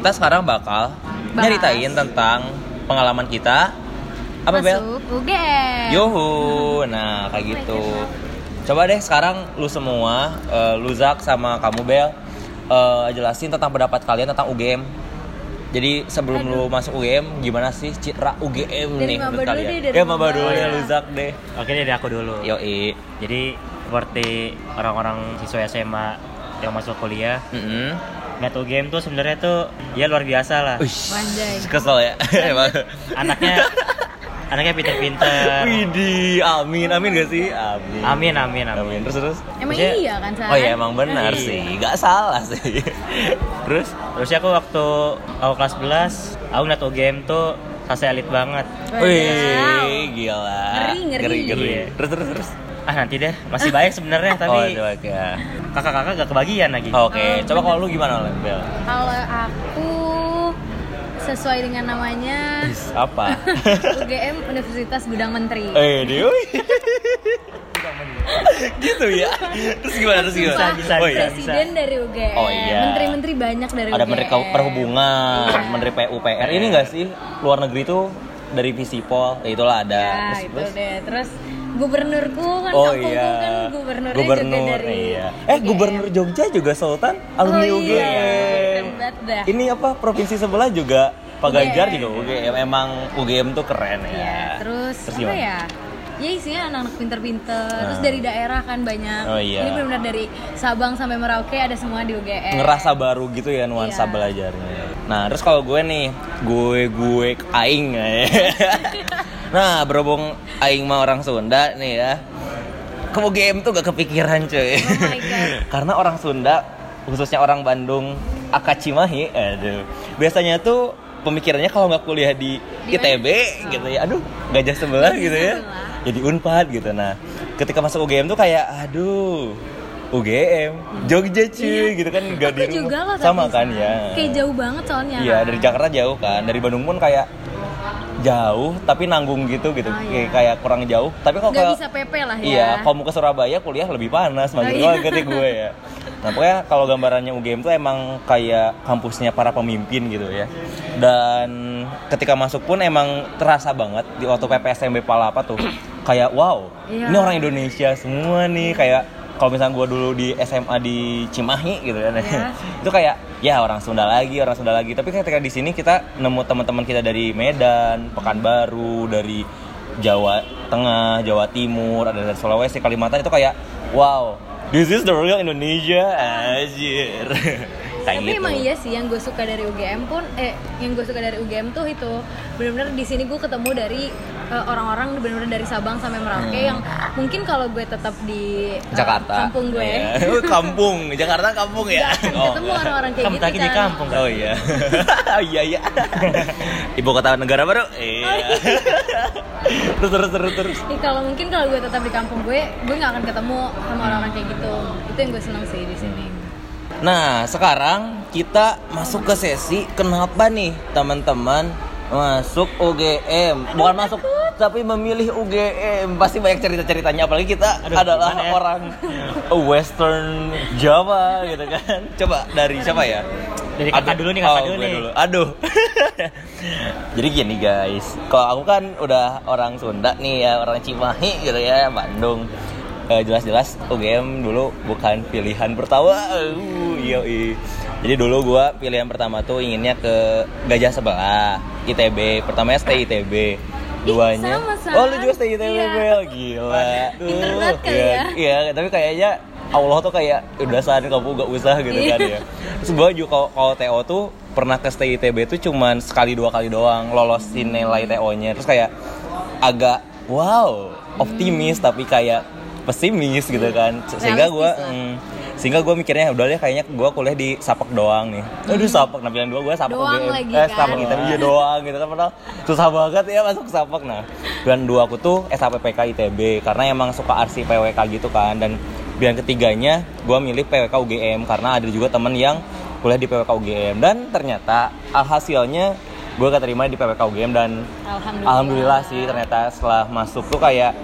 kita sekarang bakal Bahas. nyeritain tentang pengalaman kita apa Bel? Masuk UGM. Yohu, nah kayak gitu. Coba deh sekarang lu semua, eh, lu Zak sama kamu Bel, eh, jelasin tentang pendapat kalian tentang UGM. Jadi sebelum lu masuk UGM, gimana sih citra UGM Dari nih menurut dulu kalian? deh, dari ya Maba dulu ya lu Zak deh. Oke dari aku dulu. Yoi. Jadi seperti orang-orang siswa SMA yang masuk kuliah, Mm-mm. Ngeliat UGM tuh sebenarnya tuh ya luar biasa lah. Uish, kesel ya. Emang. Anaknya anaknya pinter-pinter. Widih, amin, amin gak sih? Amin. Amin amin amin. Amin. Terus terus. Emang Maksudnya- iya kan San? Oh iya emang benar Iya. sih, nggak salah sih. Terus? Terus ya aku waktu aku kelas 11, aku ngeliat UGM tuh rasa elit banget. Wih, gila. Ngeri, ngeri. ngeri. Iya. Terus terus terus. Ah nanti deh, masih banyak sebenarnya oh, tapi coba ya. kakak-kakak gak kebagian lagi. Oke, Oh, coba kalau lu gimana, Bel? Kalau aku sesuai dengan namanya Is, Apa? UGM Universitas Gudang Menteri. eh, Dewi. gitu ya. Terus gimana terus gimana? Sumpah, bisa, oh iya. Presiden dari UGM. Oh, iya. Menteri-menteri banyak dari Ada UGM. menteri perhubungan, Iya. menteri PUPR. Ini enggak sih luar negeri tuh dari Visipol, ya itulah ada. Ya, terus, itu terus? deh. Terus gubernurku kan Oh kampungku iya. kan gubernurnya Gubernur, juga dari iya. Eh, UGM. gubernur Jogja juga Sultan alumni Oh, UGM. iya. Ini apa provinsi sebelah juga Pak Ganjar UGM. juga UGM. Emang UGM tuh keren ya. Iya, terus, Terus apa gimana? ya? Ya isinya anak-anak pinter-pinter, terus Nah. dari daerah kan banyak. Oh, iya. Ini benar-benar dari Sabang sampai Merauke ada semua di UGM. Ngerasa baru gitu ya nuansa Iya. belajarnya. Nah, terus kalau gue nih, gue gue aing. nah, berhubung aing mah orang Sunda nih ya. Ke UGM tuh gak kepikiran cuy. Oh my God. Karena orang Sunda, khususnya orang Bandung, Akacimahi, aduh. Biasanya tuh pemikirannya kalau nggak kuliah di Di ITB mana? gitu ya, aduh gajah sebelah Gajah gitu ya, sebelah. jadi unpad gitu. Nah, ketika masuk UGM tuh kayak, aduh, UGM, Jogja cuy, Iya. gitu kan di Aku juga rumah. loh sama kan ya. Kayak jauh banget soalnya. Iya dari Jakarta jauh kan, dari Bandung pun kayak jauh tapi nanggung gitu gitu, Oh, kayak iya. kayak kurang jauh. Tapi kalau Nggak bisa PP lah ya. Iya, kalau mau ke Surabaya kuliah lebih panas, mager Oh, iya. banget ya gue ya. Nah pokoknya kalau gambarannya UGM tuh emang kayak kampusnya para pemimpin gitu ya. Dan ketika masuk pun emang terasa banget di waktu PPSMB Palapa tuh kayak wow, Iya. ini orang Indonesia semua nih kayak kalau misalnya gue dulu di SMA di Cimahi gitu kan Iya. itu kayak ya orang Sunda lagi orang Sunda lagi tapi ketika di sini kita nemu teman-teman kita dari Medan Pekanbaru dari Jawa Tengah Jawa Timur ada dari Sulawesi Kalimantan itu kayak wow this is the real Indonesia anjir kayak Tapi gitu emang iya sih yang gue suka dari UGM pun eh yang gue suka dari UGM tuh itu benar-benar di sini gue ketemu dari eh, orang-orang benar-benar dari Sabang sampai Merauke Hmm. yang mungkin kalau gue tetap di eh, Jakarta kampung gue Iya. Oh, kampung Jakarta kampung ya akan ketemu enggak. orang-orang kayak Kamu gitu lagi di kan. kampung kan? Oh iya. oh iya iya. Ibu kota negara baru. Iya. terus terus terus terus. Ih, kalau mungkin kalau gue tetap di kampung gue, gue nggak akan ketemu sama orang-orang kayak gitu. Itu yang gue seneng sih di sini. Nah, sekarang kita masuk ke sesi kenapa nih teman-teman masuk UGM. Bukan masuk tapi memilih UGM. Pasti banyak cerita-ceritanya apalagi kita Aduh, adalah ya? orang Western Jawa gitu kan. Coba dari siapa ya? Dari kakak dulu nih, kakak Oh, dulu nih. dulu. Aduh. Jadi gini guys, kalau aku kan udah orang Sunda nih ya, orang Cimahi gitu ya, Bandung. Eh, jelas-jelas UGM dulu bukan pilihan pertama. Uh, yoi. Jadi dulu gua pilihan pertama tuh inginnya ke Gajah Sebelah, ITB. Pertamanya stay ITB. Duanya. sama, San. oh, lu juga stay ITB, Iya. Bel. Gila. Kali iya. ya. Iya, tapi kayaknya Allah tuh kayak udah saat kamu gak usah gitu Iya. kan ya. Terus gue juga kalau, TO tuh pernah ke stay ITB tuh cuman sekali dua kali doang lolosin nilai TO-nya. Terus kayak agak wow, optimis tapi kayak pesimis gitu kan. Sehingga gue mm, sehingga gue mikirnya udah deh kayaknya gue kuliah di Sapak doang nih. Aduh Sapak, nah pilihan dua gue Sapak Doang UGM. lagi eh, kan. Sapak ITB iya doang gitu kan padahal susah banget ya masuk Sapak nah. Pilihan dua aku tuh SAPPK ITB karena emang suka arsi PWK gitu kan dan pilihan ketiganya gue milih PWK UGM karena ada juga temen yang kuliah di PWK UGM dan ternyata alhasilnya gue keterima di PWK UGM dan Alhamdulillah. alhamdulillah sih ternyata setelah masuk tuh kayak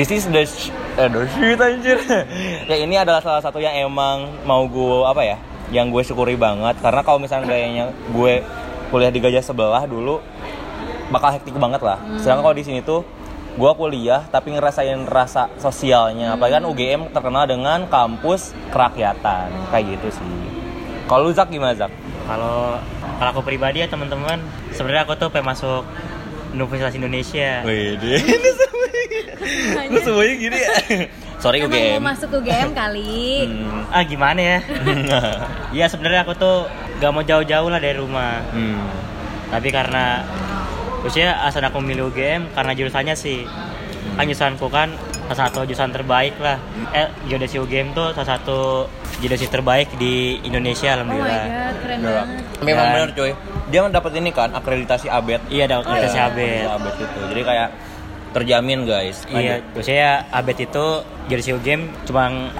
this is the eh, the shit anjir ya ini adalah salah satu yang emang mau gue apa ya yang gue syukuri banget karena kalau misalnya gayanya gue kuliah di Gajah Sebelah dulu bakal hektik banget lah. Sedangkan kalau di sini tuh gue kuliah tapi ngerasain rasa sosialnya. Apalagi kan UGM terkenal dengan kampus kerakyatan kayak gitu sih. Kalau lu Zak gimana Zak? Kalau kalau aku pribadi ya teman-teman, sebenarnya aku tuh pengen masuk Universitas Indonesia. Wih, ini semuanya, lu semuanya gini ya. Sorry Emang UGM. mau masuk UGM kali. Hmm. Ah gimana ya? Iya sebenarnya aku tuh gak mau jauh-jauh lah dari rumah. Hmm. Tapi karena usia asal aku milih UGM karena jurusannya sih kan jurusanku kan salah satu jurusan terbaik lah. Eh geodesi UGM tuh salah satu geodesi terbaik di Indonesia Oh my alhamdulillah. god, keren banget. Memang Dan- bener coy. Dia mendapat ini kan akreditasi ABET. Iya dapat Oh, akreditasi iya. ABET. ABET itu. Jadi kayak terjamin guys. Iya, maksudnya ya ABET itu geodesi UGM cuma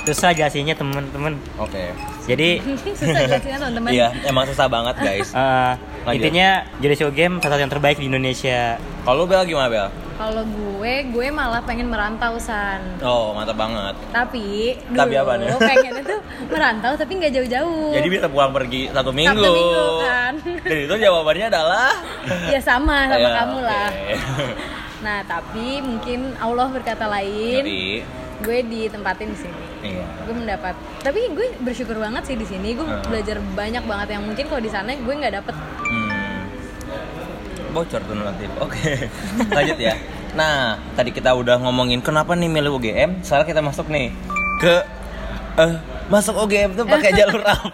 susah jelasinnya temen-temen. Oke. Jadi Susah jelasinnya teman-teman. Iya, emang susah banget guys. eh, Lanjut. intinya geodesi UGM salah satu yang terbaik di Indonesia. Kalau lu Bel gimana Bel? Kalau gue, gue malah pengen merantau san. Oh, mantap banget. Tapi dulu Tapi apa nih? pengennya tuh merantau tapi nggak jauh-jauh. Jadi bisa pulang pergi satu minggu. minggu, kan. Dan itu jawabannya adalah ya sama sama Ya, kamu lah. Nah tapi mungkin Allah berkata lain, Jadi, gue ditempatin di sini. iya. Gue mendapat. Tapi gue bersyukur banget sih di sini. Gue Hmm. belajar banyak banget yang mungkin kalau di sana gue nggak dapet. Bocor tuh nanti. Oke. Lanjut ya. Nah, tadi kita udah ngomongin kenapa nih milih UGM. Sekarang kita masuk nih ke eh masuk UGM tuh pakai jalur apa?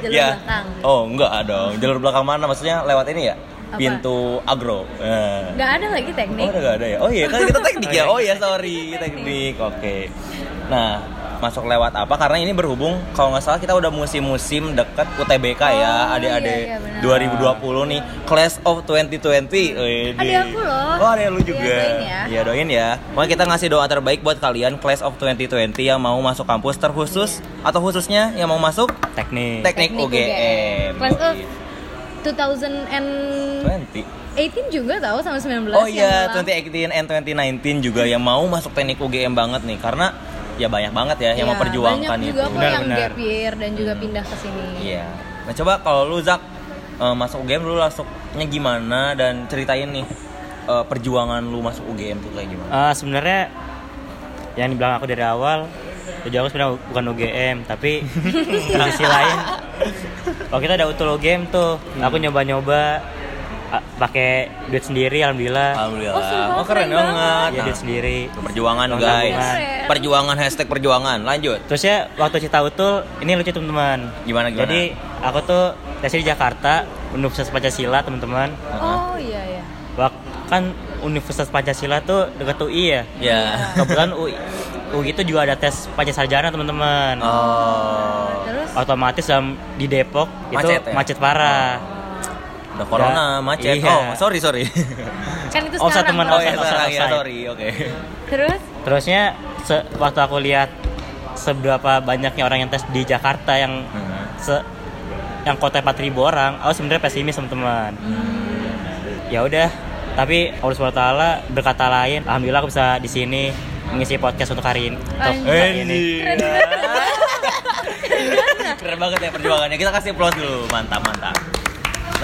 Jalur Ya. belakang. Oh, enggak dong. Jalur belakang mana? Maksudnya lewat ini ya? Apa? Pintu agro. Nah. Nggak ada lagi teknik. Oh, udah gak ada ya? Oh iya, kan kita teknik ya? Oh iya, sorry, teknik. Oke. Nah, masuk lewat apa? Karena ini berhubung, kalau nggak salah kita udah musim-musim deket UTBK ya, Oh, adik-adik iya, iya, benar. 2020 nih, Class of 2020. Wih, Adik aku loh. Oh, ada lu juga. Iya, doain ya. Iya, doain ya. Makanya kita ngasih doa terbaik buat kalian Class of 2020 yang mau masuk kampus terkhusus atau khususnya yang mau masuk Teknik. teknik, UGM. Class of Yoi. 2018 20. juga tahu sama 19 Oh iya, malah. 2018 and 2019 juga yang mau masuk teknik UGM banget nih karena ya banyak banget ya yang Iya, memperjuangkan banyak itu. juga kok Benar, yang benar. gap year dan juga pindah ke sini. Iya. Nah coba kalau lu Zak eh, masuk UGM dulu masuknya gimana dan ceritain nih eh, perjuangan lu masuk UGM tuh kayak gimana? Eh, sebenarnya yang dibilang aku dari awal tujuan aku sebenarnya bukan UGM tapi di sisi lain kalau kita ada utul UGM tuh aku nyoba-nyoba pakai duit sendiri alhamdulillah Alhamdulillah. Oh, sumpah, Oh, keren keren banget. ya Nah, duit sendiri perjuangan Perjuangan. guys. Keren. Perjuangan hashtag perjuangan. Lanjut. terus ya waktu cita utul ini lucu teman-teman Gimana, gimana? jadi aku tuh tesnya di Jakarta Universitas Pancasila teman-teman Oh iya iya. Wak- kan Universitas Pancasila tuh dekat UI ya Ya. kebetulan UI UI itu juga ada tes Pancasarjana teman-teman Oh. Terus otomatis dalam di Depok itu Macet ya? macet parah. Udah corona, Ya, macet. iya. Oh, sorry sorry. kan itu Oh, sekarang. teman, oh ya sekarang ya, sorry. Oke. Terus Terusnya se- waktu aku lihat seberapa banyaknya orang yang tes di Jakarta yang Hmm. se yang kota 4000 orang, aku sebenarnya pesimis teman-teman. Ya udah, tapi Allah SWT berkata lain, alhamdulillah aku bisa di sini mengisi podcast untuk hari ini. Untuk saat ini. Keren Keren banget ya perjuangannya. Kita kasih applause dulu. Mantap, mantap.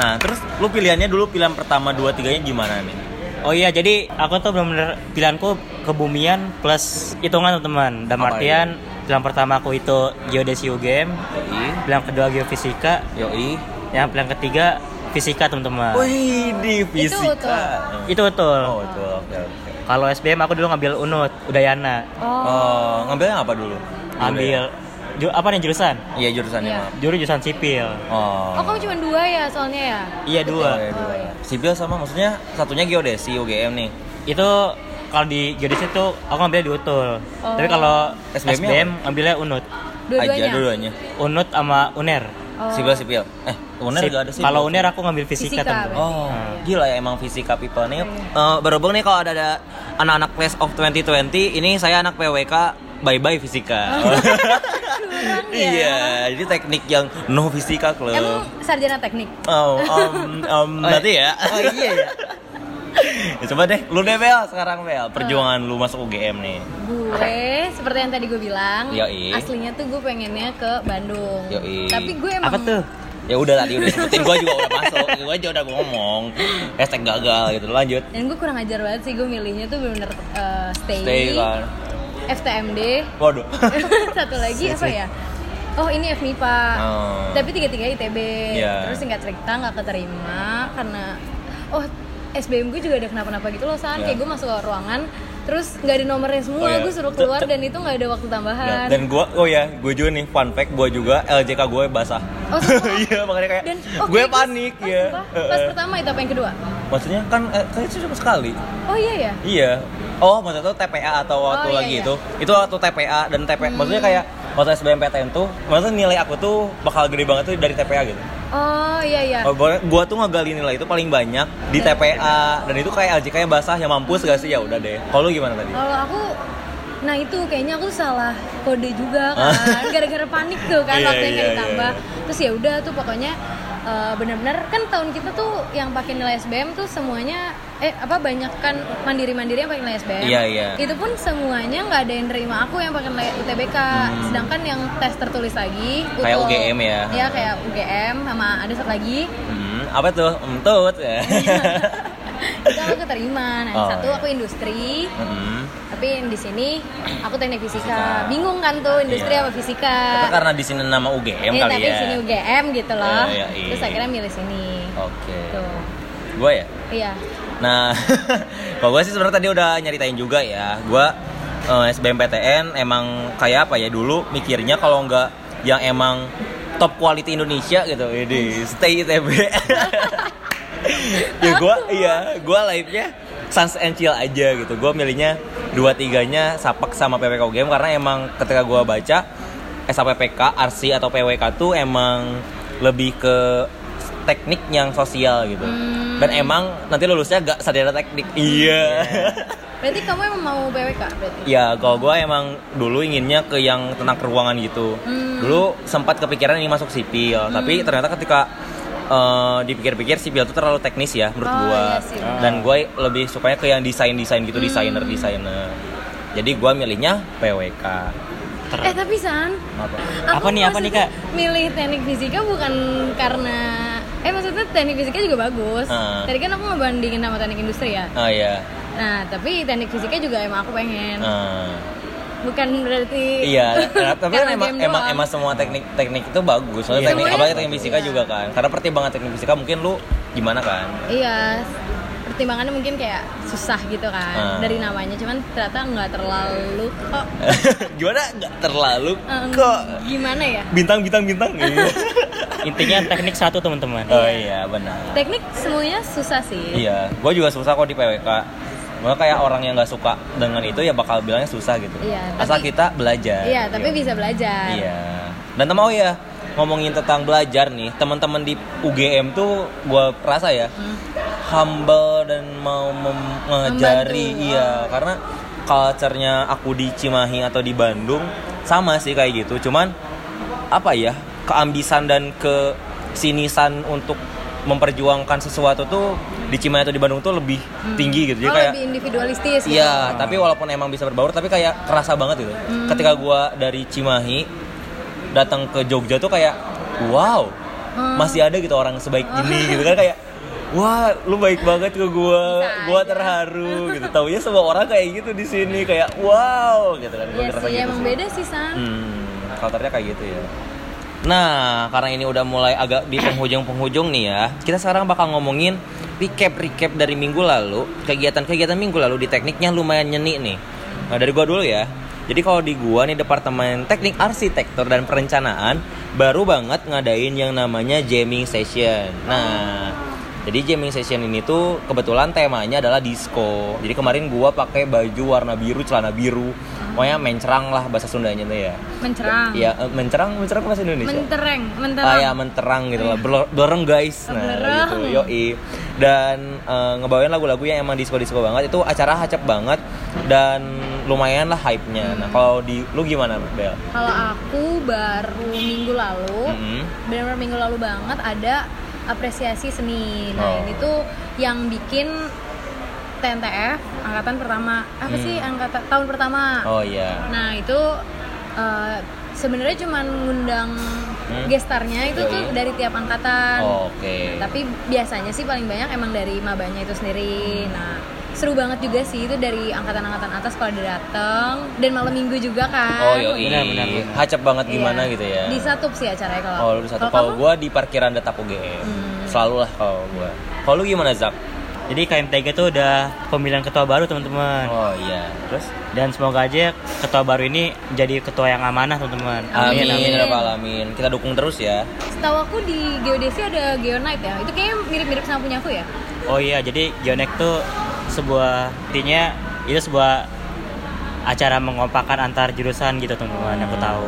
Nah, terus lu pilihannya dulu pilihan pertama dua tiganya gimana nih? Oh iya, jadi aku tuh benar-benar pilihanku kebumian plus hitungan teman-teman. Dalam Apa artian pilihan pertama aku itu geodesi UGM, Yoi. pilihan kedua geofisika, Yoi. yang pilihan ketiga fisika teman-teman. Wih, di Itu fisika. tuh. Itu betul. Oh, itu oke oke. Kalau SBM aku dulu ngambil Unut, Udayana. Oh. Oh, ngambilnya apa dulu? Ambil ju- apa nih jurusan? Iya jurusannya Iya. maaf. Juru jurusan sipil. Oh. Oh kamu cuma dua ya soalnya ya? Iya Oh, dua. iya, dua. Oh, iya. Sipil sama maksudnya satunya geodesi UGM nih. Itu kalau di geodesi itu aku ngambilnya di Utul. Oh. Tapi kalau SBM-nya SBM, ngambilnya Unut. Dua-duanya. Aja dua-duanya. Unut sama Uner. Oh. Sipil sipil. Eh, UNER Sip- gak ada sipil. Kalau Uner aku ngambil fisika, Fisika, teman-teman. Oh, Hmm. gila ya emang fisika people nih. Eh, berhubung nih kalau ada, ada anak-anak class of 2020, ini saya anak PWK bye bye fisika. Kurang ya. iya, jadi teknik yang no fisika club. Emang sarjana teknik? Oh, um, um, berarti ya. Oh iya ya. ya, coba deh, lu deh Bel sekarang Bel, perjuangan lu masuk UGM nih. gue seperti yang tadi gue bilang Yoi. aslinya tuh gue pengennya ke Bandung Yoi. tapi gue emang Apa tuh? Ya udah tadi udah sebutin gua juga udah masuk, gua aja udah ngomong. Hashtag gagal gitu, lanjut. dan gue kurang ajar banget sih gue milihnya tuh bener-bener uh, stay, Stay kan. FTMD Waduh. satu lagi apa ya oh ini FMIPA Oh. tapi tiga tiga ITB Iya. terus singkat cerita nggak keterima karena oh SBM gue juga ada kenapa-napa gitu loh san Iya. kayak gue masuk ke ruangan terus nggak ada nomornya semua Oh, iya. gue suruh keluar dan itu nggak ada waktu tambahan Nah, dan gua oh ya, gua juga nih fun fact gua juga LJK gue basah. Oh? Iya, makanya kayak dan oh, gue kayak panik pas, ya. pas pertama itu apa yang kedua Maksudnya kan eh, kayaknya cuma sekali. oh iya ya Iya. Oh, maksudnya tuh TPA atau waktu Oh, iya, lagi iya. itu. Itu waktu TPA dan TPA. Maksudnya kayak waktu SBMPTN tuh, maksudnya nilai aku tuh bakal gede banget tuh dari TPA gitu. oh iya iya Oh, gua, gua tuh ngegali nilai itu paling banyak di TPA dan itu kayak LJK yang basah yang mampus gak sih ya udah deh. Kalau lu gimana tadi? Kalau aku Nah itu kayaknya aku salah kode juga kan Gara-gara panik tuh kan Iya, waktu yang iya, ditambah iya. Terus ya udah tuh pokoknya eh, bener-bener kan tahun kita tuh yang pakai nilai SBM tuh semuanya eh apa banyak kan mandiri-mandiri yang pakai nilai SBM Iya, iya. itu pun semuanya nggak ada yang nerima aku yang pakai nilai UTBK sedangkan yang tes tertulis lagi Hmm. Kayak UGM ya? ya kayak UGM sama ada satu lagi Hmm, apa tuh? Entut ya. itu aku keterima nah Oh, satu iya. aku industri Hmm. tapi di sini aku teknik fisika. Fisika. bingung kan tuh industri Iya. apa fisika Tapi karena di sini nama UGM Iya, kali tapi ya. di sini UGM gitu loh Iya, iya, terus iya. akhirnya milih sini Oke. tuh Gua ya. iya Nah, kalau gue sih sebenarnya tadi udah nyeritain juga ya. Gue SBMPTN emang kayak apa ya dulu mikirnya kalau nggak yang emang top quality Indonesia gitu, ini stay ITB. ya gue iya gue live-nya sans and chill aja gitu. Gue milihnya dua tiganya sapak sama PPK UGM karena emang ketika gue baca SAPPK, RC atau PWK tuh emang lebih ke teknik yang sosial gitu. Dan emang nanti lulusnya gak sarjana teknik. Iya. berarti kamu emang mau PWK berarti Ya, kalau gue emang dulu inginnya ke yang tentang keruangan gitu. Hmm. Dulu sempat kepikiran ingin masuk sipil, tapi ternyata ketika eh, dipikir-pikir sipil itu terlalu teknis ya menurut Oh, gue. iya sih. Dan gue lebih sukanya ke yang desain-desain gitu, desainer-desainer. Jadi gue milihnya PWK. eh tapi san Apa? aku Apa nih, apa nih, Kak? milih teknik fisika bukan karena eh maksudnya teknik fisika juga bagus Ah. tadi kan aku ngebandingin sama teknik industri ya Oh iya. nah tapi teknik fisika juga emang aku pengen Eh, bukan berarti Iya, tapi kan emang, emang, emang semua teknik teknik itu bagus. Soalnya Iya. teknik Semuanya- apalagi teknik fisika iya. juga kan. Karena pertimbangan teknik fisika mungkin lu gimana kan? Iya, pertimbangannya mungkin kayak susah gitu kan Ah. dari namanya, cuman ternyata nggak terlalu kok gimana? Nggak terlalu eh, kok gimana ya? bintang bintang bintang. Iya. Intinya teknik satu teman-teman. oh iya benar. Teknik semuanya susah sih. Iya, gue juga susah kok di PWK. Gue kayak orang yang nggak suka dengan itu ya bakal bilangnya susah gitu. Iya, Asal tapi- kita belajar. Iya, tapi bisa belajar. Iya. Dan teman oh ya ngomongin tentang belajar nih, teman-teman di UGM tuh gue rasa ya Hmm. humble dan mau mengajari, Membantu. iya karena culture-nya aku di Cimahi atau di Bandung sama sih kayak gitu. Cuman apa ya keambisan dan kesinisan untuk memperjuangkan sesuatu tuh di Cimahi atau di Bandung tuh lebih tinggi gitu. Jadi Oh, kayak lebih individualistis gitu. Iya, tapi walaupun emang bisa berbaur, tapi kayak kerasa banget gitu. Hmm. Ketika gua dari Cimahi datang ke Jogja tuh kayak, wow, Hmm. masih ada gitu orang sebaik ini gitu kan kayak, wah, lu baik banget ke gua, Bisa gua aja. terharu gitu. Taunya semua orang kayak gitu di sini kayak, wow, gitu kan. Iya ngerasa sih, gitu emang sih. beda sih San. Hmm, kayak gitu ya. Nah, karena ini udah mulai agak di penghujung-penghujung nih ya, kita sekarang bakal ngomongin recap-recap dari minggu lalu, kegiatan-kegiatan minggu lalu di tekniknya lumayan nyeni nih. Nah, dari gua dulu ya. Jadi kalau di gua nih Departemen Teknik Arsitektur dan Perencanaan baru banget ngadain yang namanya jamming session. Nah, jadi jamming session ini tuh kebetulan temanya adalah disco. Jadi kemarin gua pakai baju warna biru, celana biru. Pokoknya mencerang lah bahasa Sundanya tuh ya. Mencerang. Iya, eh, mencerang, mencerang bahasa Indonesia. Mentereng, menterang. Ah ya menterang gitu lah, dorong guys, nah bereng. gitu, yoi. Dan eh, ngebawain lagu-lagu yang emang disco-disco banget, itu acara hacep banget dan lumayan lah hype-nya. Nah kalau di lu gimana Bel? Kalau aku baru minggu lalu, Mm-mm. benar-benar minggu lalu banget ada apresiasi seni. Nah Oh. ini tuh yang bikin TNTF angkatan pertama apa Hmm. sih angkatan tahun pertama Oh iya. nah itu eh, sebenarnya cuman ngundang Hmm. gestarnya itu tuh Yoi. dari tiap angkatan Oh, Oke. tapi biasanya sih paling banyak emang dari mabanya itu sendiri nah seru banget juga sih itu dari angkatan-angkatan atas kalau ada dateng dan malam minggu juga kan Oh yoi. Benar, benar, benar. Hacep banget Iya. gimana gitu ya. di Satup sih acaranya kalau Oh lu di satu. kalau gua di parkiran Detap UGM. Hmm. Selalu lah kalau gua. Kalau lu gimana Zak? Jadi KMTG itu udah pemilihan ketua baru teman-teman. Oh iya. Terus? Dan semoga aja ketua baru ini jadi ketua yang amanah teman-teman. Amin, Amin. ya rabbal alamin. Kita dukung terus ya. setahu aku di geodesi ada geonite ya itu kayaknya mirip-mirip sama punya aku ya Oh iya, jadi Geonek tuh sebuah intinya itu sebuah acara mengompakkan antar jurusan gitu teman-teman. Aku tahu.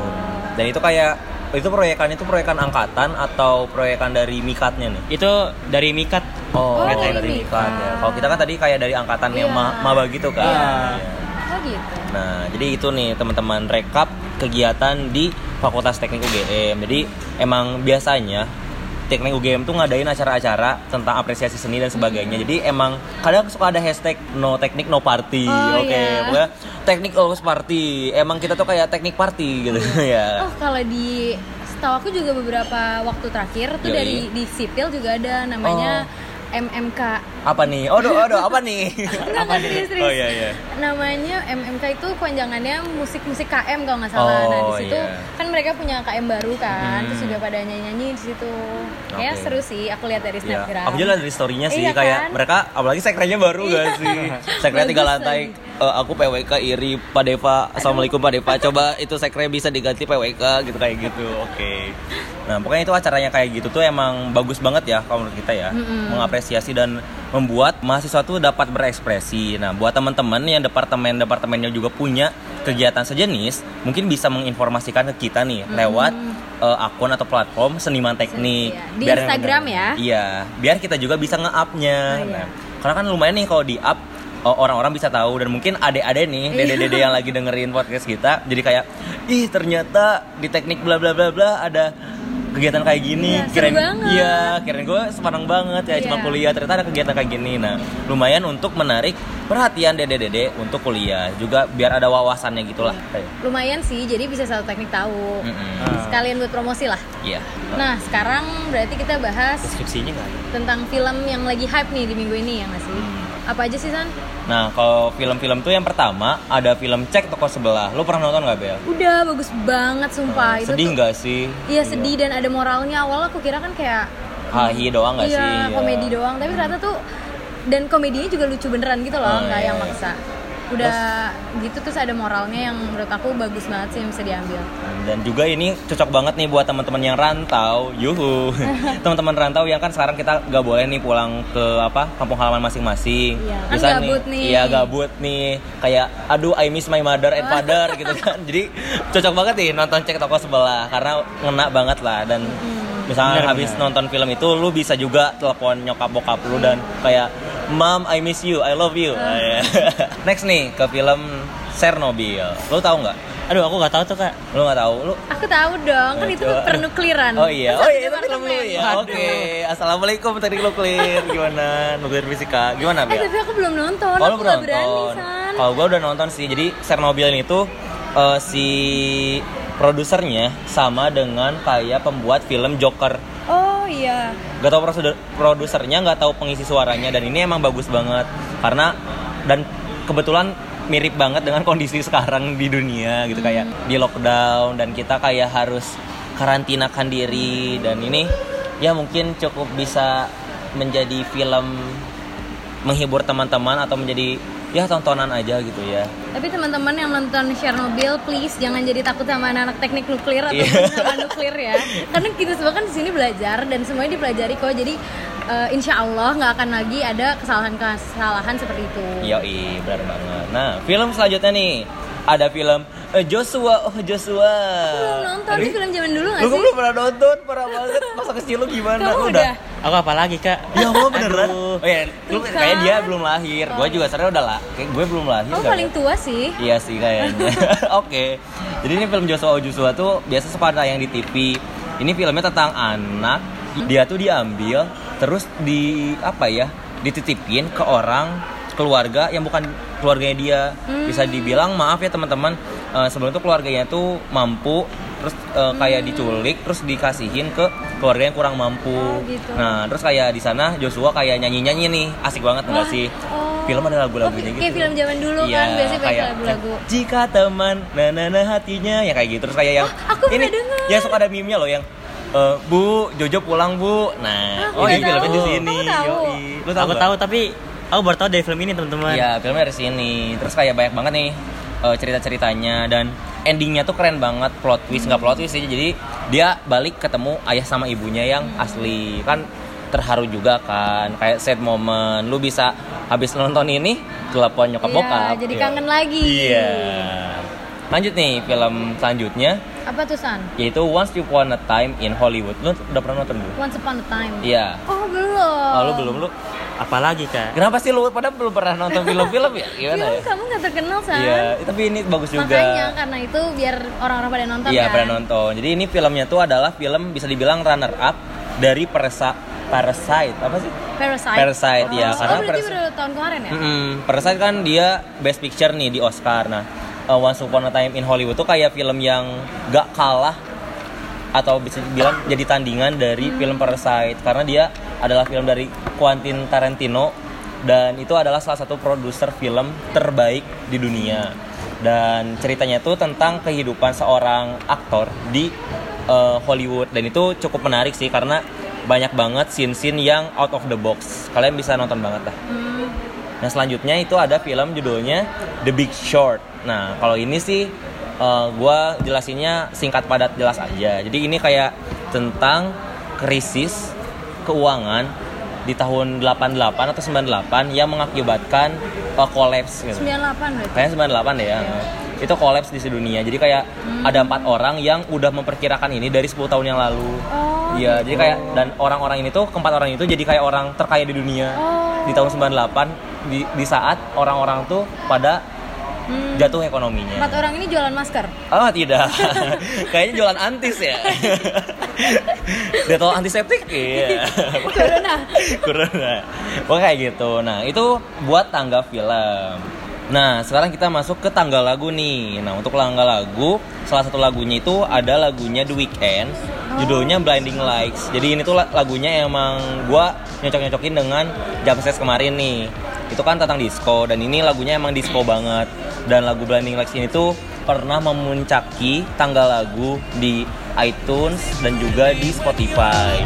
Dan itu kayak itu proyekan itu proyekan angkatan atau proyekan dari mikatnya nih? Itu dari Mikat. Oh, Oh, dari, dari mikat ya. Mikat. Kalau kita kan tadi kayak dari angkatan yang Iya. ma- maba gitu kan. Iya. Iya. oh gitu Nah, jadi itu nih teman-teman rekap kegiatan di Fakultas Teknik UGM. Jadi emang biasanya Teknik UGM tuh ngadain acara-acara tentang apresiasi seni dan sebagainya. Jadi emang kadang suka ada hashtag no teknik no party. Oh, Oke, iya. pokoknya teknik always party. Emang kita tuh kayak teknik party gitu ya. Oh kalau di setahu aku juga beberapa waktu terakhir tuh Yoi. dari di sipil juga ada namanya MMK. Apa nih? Aduh, aduh, apa nih? Enggak, enggak serius, serius. Oh iya iya. Namanya MMK itu panjangannya musik-musik KM kalau nggak salah. nah Oh, di situ iya. kan mereka punya KM baru kan, Hmm. terus juga pada nyanyi-nyanyi di situ. Kayak Oke. seru sih, aku lihat dari Iya. snapgram. Aku juga dari story-nya sih Iya kayak kan? mereka apalagi sekrenya baru gak Iya. sih? Sekre tiga lantai. Eh, aku PWK iri Pak Deva. Assalamualaikum Pak Deva. Coba itu sekre bisa diganti PWK gitu kayak gitu. Oke. Nah, pokoknya itu acaranya kayak gitu tuh emang bagus banget ya kalau menurut kita ya. Mm-mm. Mengapresiasi dan membuat mahasiswa tuh dapat berekspresi. Nah, buat teman-teman yang departemen-departemennya juga punya kegiatan sejenis, mungkin bisa menginformasikan ke kita nih lewat eh, akun atau platform seniman teknik. Iya. Di Biar- Instagram ya. Iya, biar kita juga bisa nge-up-nya. Ah, iya. Nah, karena kan lumayan nih kalau di-up oh, orang-orang bisa tahu dan mungkin adek-adek nih, Iya. dede-dede yang lagi dengerin podcast kita, jadi kayak ih ternyata di teknik bla bla bla bla ada kegiatan kayak gini. Iya, seru banget. Iya, kirain gue sepanang banget ya cuma Iya. kuliah ternyata ada kegiatan kayak gini. Nah, lumayan untuk menarik perhatian dede-dede untuk kuliah juga biar ada wawasannya gitulah. Lumayan sih, jadi bisa satu teknik tahu. Mm-mm. Ah. Sekalian buat promosi lah. Iya. Nah, sekarang berarti kita bahas Deskripsinya nggak ada. tentang film yang lagi hype nih di minggu ini ya nggak sih? Apa aja sih San? Nah, kalau film-film tuh yang pertama ada film Cek Toko Sebelah. Lu pernah nonton nggak, Bel? Udah bagus banget sumpah itu sedih nggak sih? Iya sedih dan ada moralnya. Awal aku kira kan kayak Hahi doang nggak iya, sih? Iya. komedi doang, tapi ternyata tuh dan komedinya juga lucu beneran gitu loh, Oh, nggak iya, yang iya. maksa. Udah gitu terus ada moralnya yang menurut aku bagus banget sih yang bisa diambil. Dan juga ini cocok banget nih buat teman-teman yang rantau. Yuhu. Teman-teman rantau yang kan sekarang kita nggak boleh nih pulang ke apa kampung halaman masing-masing. Iya, kan Bisa gabut nih. Iya, gabut nih. Kayak aduh I miss my mother and father gitu kan. Jadi cocok banget nih nonton cek toko sebelah karena ngena banget lah dan misalnya Bener, habis bener. nonton film itu lu bisa juga telepon nyokap bokap lu dan kayak Mom, I miss you, I love you. Ah. Next nih ke film Chernobyl. Lu tahu nggak? Aduh, aku nggak tahu tuh kak. Lu nggak tahu? Lu Aku tahu dong, kan Eh, itu coba. pernukliran. Oh iya, oh iya itu film lu ya. Oke, assalamualaikum teknik nuklir gimana? Nuklir fisika gimana Eh, Bel? tapi aku belum nonton, Kalau aku lu belum nonton, San. kalau gua udah nonton sih. Jadi Chernobyl ini tuh eh, si produsernya sama dengan kayak pembuat film Joker. Oh iya. Gak tau produsernya, nggak tahu pengisi suaranya dan ini emang bagus banget karena dan kebetulan mirip banget dengan kondisi sekarang di dunia gitu kayak di lockdown dan kita kayak harus karantinakan diri dan ini ya mungkin cukup bisa menjadi film menghibur teman-teman atau menjadi ya tontonan aja gitu ya. Tapi teman-teman yang nonton Chernobyl, please jangan jadi takut sama anak-anak teknik nuklir atau Iya. sama nuklir ya. Karena kita semua kan di sini belajar dan semuanya dipelajari kok. Jadi eh, insya Allah nggak akan lagi ada kesalahan-kesalahan seperti itu. Yoi, benar banget. Nah, film selanjutnya nih ada film eh, Joshua, oh Joshua. Belum nonton itu film zaman dulu nggak Lu sih? belum pernah nonton, parah banget. Masa kecil lu gimana? Kamu Lu udah? Aku apa lagi kak? Ya mau beneran? Aduh. Oh ya, lu Tuh kayak kan. dia belum lahir. Gue juga sebenarnya udah lah. Kayak gue belum lahir. Kamu paling ya. tua sih. Iya sih kayaknya. Oke. Jadi ini film Joshua Joshua tuh biasa suka tayang di TV. Ini filmnya tentang anak. Dia tuh diambil terus di apa ya? Dititipin ke orang keluarga yang bukan keluarganya dia. Hmm. Bisa dibilang maaf ya teman-teman, eh, sebelum itu keluarganya tuh mampu terus eh, kayak Hmm. diculik terus dikasihin ke keluarga yang kurang mampu. Oh, gitu. Nah, terus kayak di sana Joshua kayak nyanyi-nyanyi nih, asik banget enggak Wah, sih? oh. Film ada lagu-lagunya Oh, gitu. kayak film zaman dulu kan, biasanya pakai lagu-lagu. Jika teman, nah nah nah hatinya ya kayak gitu terus kayak yang aku ini denger. yang suka ada meme-nya loh yang eh, Bu, Jojo pulang Bu. Nah, Aku ini nggak filmnya di sini. Kamu tahu? Yoi. Lu tahu aku nggak? tahu tapi aku baru tahu dari film ini teman-teman Iya, filmnya dari sini. Terus kayak banyak banget nih eh, cerita-ceritanya dan endingnya tuh keren banget plot twist nggak plot twist sih jadi dia balik ketemu ayah sama ibunya yang asli kan terharu juga kan kayak sad moment lu bisa habis nonton ini telepon nyokap Iya, bokap jadi Iya. kangen lagi. iya lanjut nih film selanjutnya Apa tuh San? yaitu Once Upon a Time in Hollywood lu udah pernah nonton belum Once Upon a Time. iya Oh belum. oh, lu belum lu apalagi kak kenapa sih lu pada belum pernah nonton film-film ya gimana Film ya kamu nggak terkenal San. Iya, tapi ini bagus juga. Makanya karena itu biar orang-orang pada nonton Iya, kan. pernah nonton. Jadi ini filmnya tuh adalah film bisa dibilang runner up dari Persa Parasite apa sih? Parasite. Parasite, oh. ya, Oh, karena berarti Parasite- baru tahun kemarin ya? Mm-mm. Parasite kan dia Best Picture nih di Oscar. Nah, uh, Once Upon a Time in Hollywood tuh kayak film yang gak kalah atau bisa dibilang jadi tandingan dari film Parasite. Karena dia adalah film dari Quentin Tarantino dan itu adalah salah satu produser film terbaik di dunia. Dan ceritanya itu tentang kehidupan seorang aktor di uh, Hollywood. Dan itu cukup menarik sih karena banyak banget scene-scene yang out of the box. Kalian bisa nonton banget lah. Hmm. Nah selanjutnya itu ada film judulnya The Big Short. Nah kalau ini sih uh, gua jelasinnya singkat padat jelas aja. Jadi ini kayak tentang krisis keuangan di tahun 88 atau 98 yang mengakibatkan uh, kolaps gitu. 98 berarti. Kayaknya 98 deh ya. Itu kolaps di sedunia. Jadi kayak ada empat orang yang udah memperkirakan ini dari 10 tahun yang lalu. Oh. Iya, jadi kayak dan orang-orang ini tuh keempat orang itu jadi kayak orang terkaya di dunia Oh. di tahun 98 di, di saat orang-orang tuh pada Hmm. jatuh ekonominya. Empat orang ini jualan masker. Oh tidak, kayaknya jualan antis ya. Detol antiseptik, iya. Corona. Corona. Pokoknya kayak gitu. Nah itu buat tangga film. Nah sekarang kita masuk ke tangga lagu nih. Nah untuk tangga lagu, salah satu lagunya itu ada lagunya The Weeknd. Judulnya Blinding Lights. Jadi ini tuh la- lagunya emang gua nyocok-nyocokin dengan Jam Ses kemarin nih. Itu kan tentang disco dan ini lagunya emang disco banget. Dan lagu Blinding Lights ini tuh pernah memuncaki tangga lagu di iTunes dan juga di Spotify.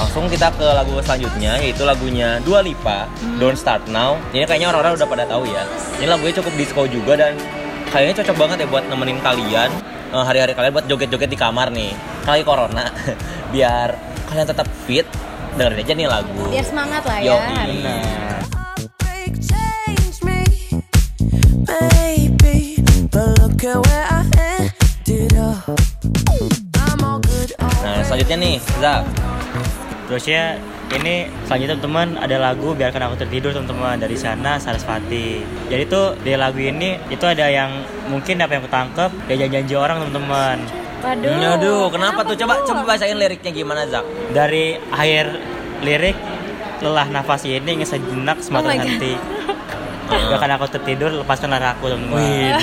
Langsung kita ke lagu selanjutnya yaitu lagunya Dua Lipa, Don't Start Now. Ini kayaknya orang-orang udah pada tahu ya. Ini lagunya cukup disco juga dan kayaknya cocok banget ya buat nemenin kalian eh, hari-hari kalian buat joget-joget di kamar nih. Kali corona biar kalian tetap fit. Dengerin aja nih lagu. Biar semangat lah ya. Yoi. good. Nah, selanjutnya nih, Zak. terus ya ini selanjutnya teman-teman ada lagu biarkan aku tertidur teman-teman dari sana Sarasvati jadi tuh di lagu ini itu ada yang mungkin apa yang aku tangkep dia janji-janji orang teman-teman Waduh. Hmm, Aduh, kenapa, tuh? Coba coba bacain liriknya gimana, Zak? dari akhir lirik lelah nafas ini ingin sejenak Oh semata God. henti biarkan aku tertidur lepaskanlah aku teman-teman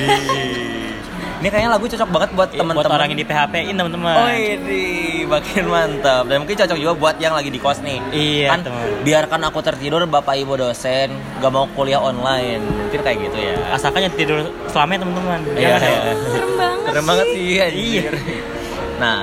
Ini kayaknya lagu cocok banget buat buat teman-teman orang yang di PHP in teman-teman Oh ini makin mantap dan mungkin cocok juga buat yang lagi di kos nih. Iya, kan teman. biarkan aku tertidur bapak ibu dosen gak mau kuliah online mungkin kayak gitu ya. asalkan yang tidur selamanya teman-teman Iya. Jangan ya. Serem banget. Serem banget sih anjir. Nah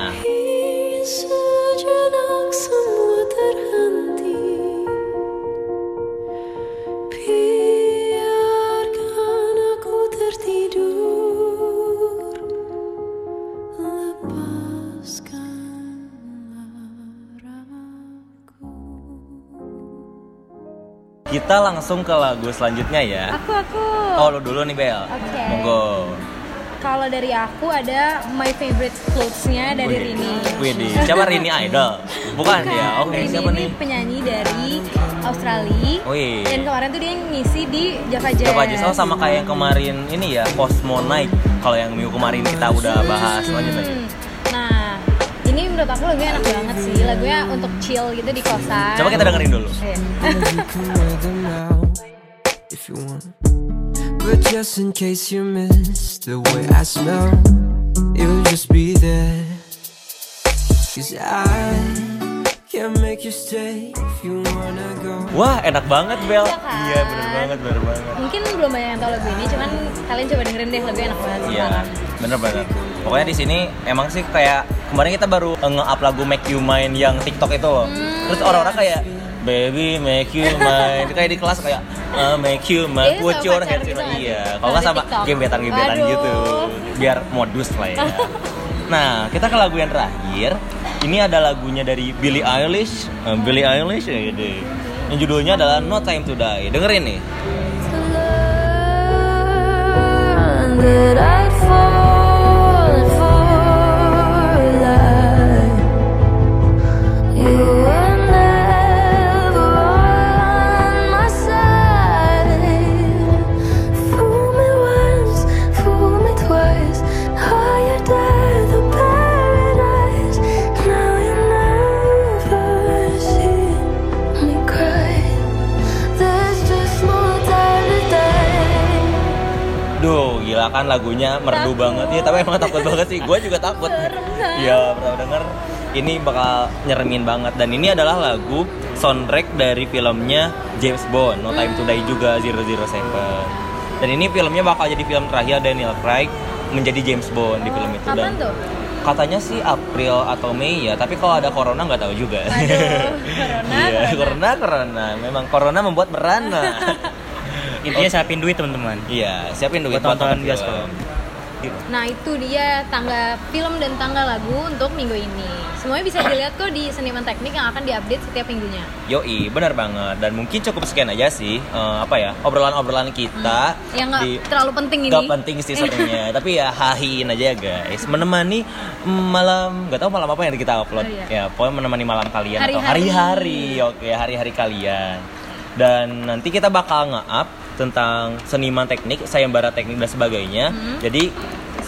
kita langsung ke lagu selanjutnya ya. Aku aku. Oh lu dulu nih Bel. Oke. Monggo. Kalau dari aku ada my favorite clothes-nya dari Wih. Rini. Widih, siapa Rini Idol? Bukan ya? Oke Rini siapa ini nih? penyanyi dari Australia. Wih. Dan kemarin tuh dia ngisi di Java Jazz. Java Jazz oh sama kayak yang kemarin ini ya Cosmo Night kalau yang minggu kemarin kita udah bahas lanjut Hmm. Menurut aku lagunya enak banget sih. Lagunya untuk chill gitu di kosan. coba kita dengerin dulu Iya. But just in case you miss the way I smell, it'll just be there. Cause I wah enak banget Bel Iya kan? iya bener banget bener banget Mungkin belum banyak yang tahu lagu ini, cuman kalian coba dengerin deh lagunya enak banget. Iya, sumpah. bener-bener. Pokoknya di sini emang sih kayak kemarin kita baru nge-up lagu Make You Mine yang TikTok itu loh. Hmm, Terus orang-orang kayak Baby make you mine kayak di kelas kayak "Uh, make you mine Iya, put sama your hands in gitu my-" nggak sih? iya kalau Kalau nggak sama TikTok. gebetan-gebetan Aduh. gitu biar modus lah ya nah kita ke lagu yang terakhir ini ada lagunya dari Billie Eilish. Eh, Billie Eilish ya deh yang judulnya adalah No Time to Die. Dengerin nih. You Duh, gila kan lagunya merdu Takut. banget ya, tapi emang takut banget sih. Gue juga takut. Iya, pernah denger ini bakal nyeremin banget dan ini adalah lagu soundtrack dari filmnya James Bond, No Time to Die juga 007. Dan ini filmnya bakal jadi film terakhir Daniel Craig menjadi James Bond di film itu Kapan dan tuh? katanya sih April atau Mei ya, tapi kalau ada corona nggak tahu juga. Aduh, corona, corona. corona, corona. Memang corona membuat merana. Intinya siapin duit teman-teman. Iya, siapin duit Buat film. bioskop. Nah itu dia tangga film dan tangga lagu untuk minggu ini. Semuanya bisa dilihat kok di Seniman Teknik yang akan diupdate setiap minggunya. Yoi, benar banget. Dan mungkin cukup sekian aja sih, eh, apa ya, obrolan-obrolan kita. Yang nggak di- terlalu penting ini. Nggak penting sih sebenarnya, tapi ya hahiin aja ya guys. Menemani malam, nggak tahu malam apa yang kita upload. Oh, iya. Ya, pokoknya menemani malam kalian atau Hari-hari. hari-hari. Oke, hari-hari kalian. Dan nanti kita bakal nge-up tentang seniman teknik, sayembara teknik dan sebagainya. Hmm. Jadi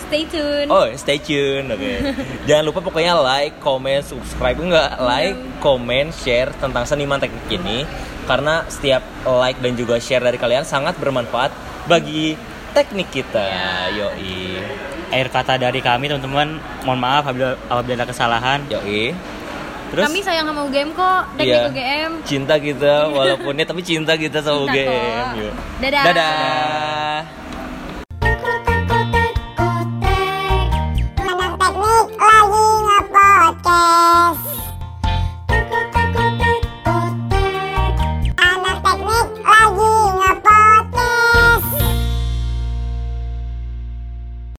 Stay tune. Oh, stay tune. Oke. Jangan lupa pokoknya like, comment, subscribe enggak, like, comment, share tentang seniman teknik ini karena setiap like dan juga share dari kalian sangat bermanfaat bagi teknik kita. Yoi. Air kata dari kami teman-teman, mohon maaf apabila, apabila ada kesalahan. Yoi. Terus, kami sayang sama UGM kok, thank iya, gitu UGM. Cinta kita walaupunnya tapi cinta kita sama cinta UGM. Kok. Dadah. Dadah. Dadah. Kotek, lagi nge-podcast.